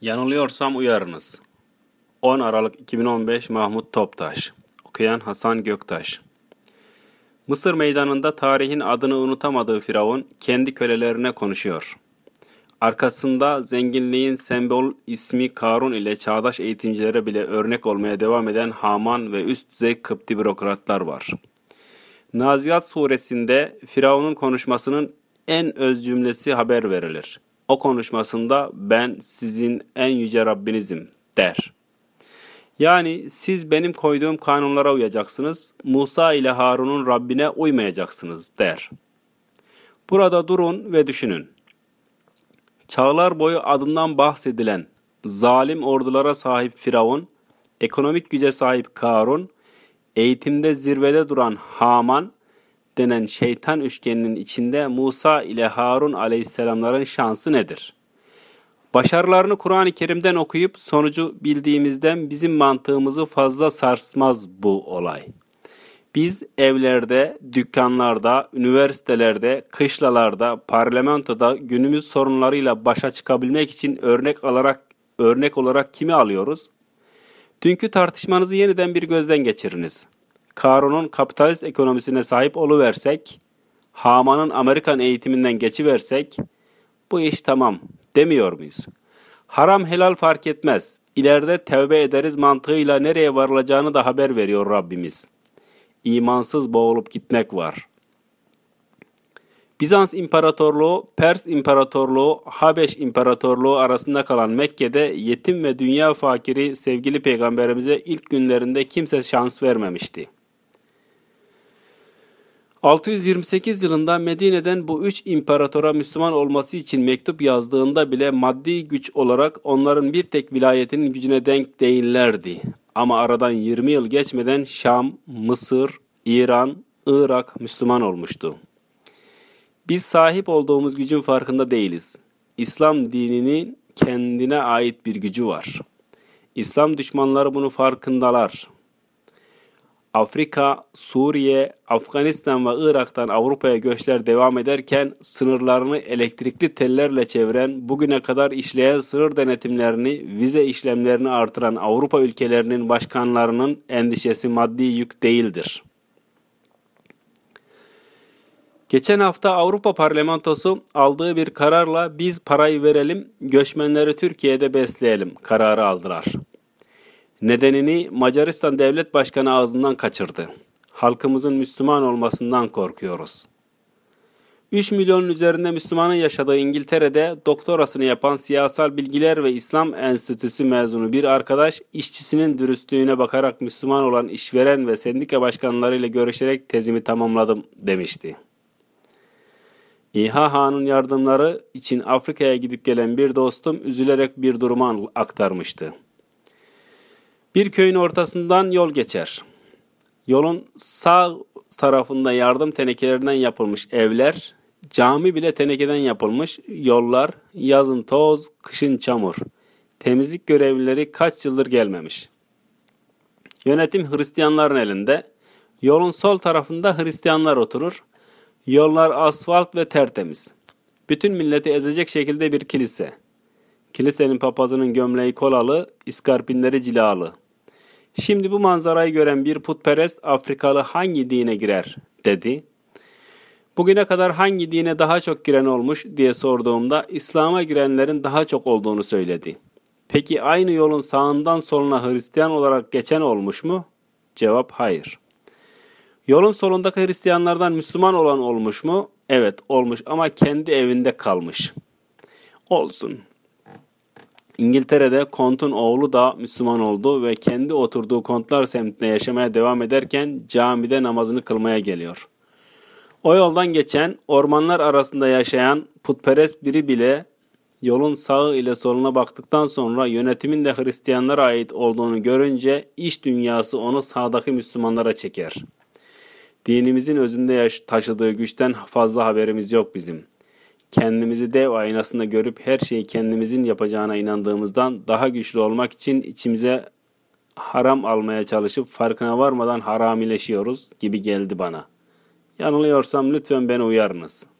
Yanılıyorsam uyarınız. 10 Aralık 2015 Mahmut Toptaş Okuyan Hasan Göktaş Mısır meydanında tarihin adını unutamadığı Firavun kendi kölelerine konuşuyor. Arkasında zenginliğin sembol ismi Karun ile çağdaş eğitimcilere bile örnek olmaya devam eden Haman ve üst düzey Kıpti bürokratlar var. Naziat suresinde Firavun'un konuşmasının en öz cümlesi haber verilir. O konuşmasında ben sizin en yüce Rabbinizim der. Yani siz benim koyduğum kanunlara uyacaksınız, Musa ile Harun'un Rabbine uymayacaksınız der. Burada durun ve düşünün. Çağlar boyu adından bahsedilen zalim ordulara sahip Firavun, ekonomik güce sahip Karun, eğitimde zirvede duran Haman, denen şeytan üçgeninin içinde Musa ile Harun aleyhisselamların şansı nedir? Başarılarını Kur'an-ı Kerim'den okuyup sonucu bildiğimizden bizim mantığımızı fazla sarsmaz bu olay. Biz evlerde, dükkanlarda, üniversitelerde, kışlalarda, parlamentoda günümüz sorunlarıyla başa çıkabilmek için örnek alarak örnek olarak kimi alıyoruz? Dünkü tartışmanızı yeniden bir gözden geçiriniz. Karun'un kapitalist ekonomisine sahip oluversek, Haman'ın Amerikan eğitiminden geçiversek, bu iş tamam demiyor muyuz? Haram helal fark etmez. İleride tevbe ederiz mantığıyla nereye varılacağını da haber veriyor Rabbimiz. İmansız boğulup gitmek var. Bizans İmparatorluğu, Pers İmparatorluğu, Habeş İmparatorluğu arasında kalan Mekke'de yetim ve dünya fakiri sevgili peygamberimize ilk günlerinde kimse şans vermemişti. 628 yılında Medine'den bu üç imparatora Müslüman olması için mektup yazdığında bile maddi güç olarak onların bir tek vilayetinin gücüne denk değillerdi. Ama aradan 20 yıl geçmeden Şam, Mısır, İran, Irak Müslüman olmuştu. Biz sahip olduğumuz gücün farkında değiliz. İslam dininin kendine ait bir gücü var. İslam düşmanları bunu farkındalar. Afrika, Suriye, Afganistan ve Irak'tan Avrupa'ya göçler devam ederken sınırlarını elektrikli tellerle çeviren, bugüne kadar işleyen sınır denetimlerini, vize işlemlerini artıran Avrupa ülkelerinin başkanlarının endişesi maddi yük değildir. Geçen hafta Avrupa Parlamentosu aldığı bir kararla biz parayı verelim, göçmenleri Türkiye'de besleyelim kararı aldılar. Nedenini Macaristan Devlet Başkanı ağzından kaçırdı. Halkımızın Müslüman olmasından korkuyoruz. 3 milyonun üzerinde Müslümanın yaşadığı İngiltere'de doktorasını yapan Siyasal Bilgiler ve İslam Enstitüsü mezunu bir arkadaş işçisinin dürüstlüğüne bakarak Müslüman olan işveren ve sendika başkanlarıyla görüşerek tezimi tamamladım demişti. İHA'nın yardımları için Afrika'ya gidip gelen bir dostum üzülerek bir durumu aktarmıştı. Bir köyün ortasından yol geçer. Yolun sağ tarafında yardım tenekelerinden yapılmış evler, cami bile tenekeden yapılmış, yollar, yazın toz, kışın çamur. Temizlik görevlileri kaç yıldır gelmemiş. Yönetim Hristiyanların elinde. Yolun sol tarafında Hristiyanlar oturur. Yollar asfalt ve tertemiz. Bütün milleti ezecek şekilde bir kilise. Kilisenin papazının gömleği kolalı, iskarpinleri cilalı. Şimdi bu manzarayı gören bir putperest Afrikalı hangi dine girer dedi. Bugüne kadar hangi dine daha çok giren olmuş diye sorduğumda İslam'a girenlerin daha çok olduğunu söyledi. Peki aynı yolun sağından soluna Hristiyan olarak geçen olmuş mu? Cevap hayır. Yolun solundaki Hristiyanlardan Müslüman olan olmuş mu? Evet olmuş ama kendi evinde kalmış. Olsun. İngiltere'de kontun oğlu da Müslüman oldu ve kendi oturduğu kontlar semtinde yaşamaya devam ederken camide namazını kılmaya geliyor. O yoldan geçen, ormanlar arasında yaşayan putperest biri bile yolun sağı ile soluna baktıktan sonra yönetimin de Hristiyanlara ait olduğunu görünce iş dünyası onu sağdaki Müslümanlara çeker. Dinimizin özünde taşıdığı güçten fazla haberimiz yok bizim.'' Kendimizi dev aynasında görüp her şeyi kendimizin yapacağına inandığımızdan daha güçlü olmak için içimize haram almaya çalışıp farkına varmadan haramileşiyoruz gibi geldi bana. Yanılıyorsam lütfen beni uyarınız.''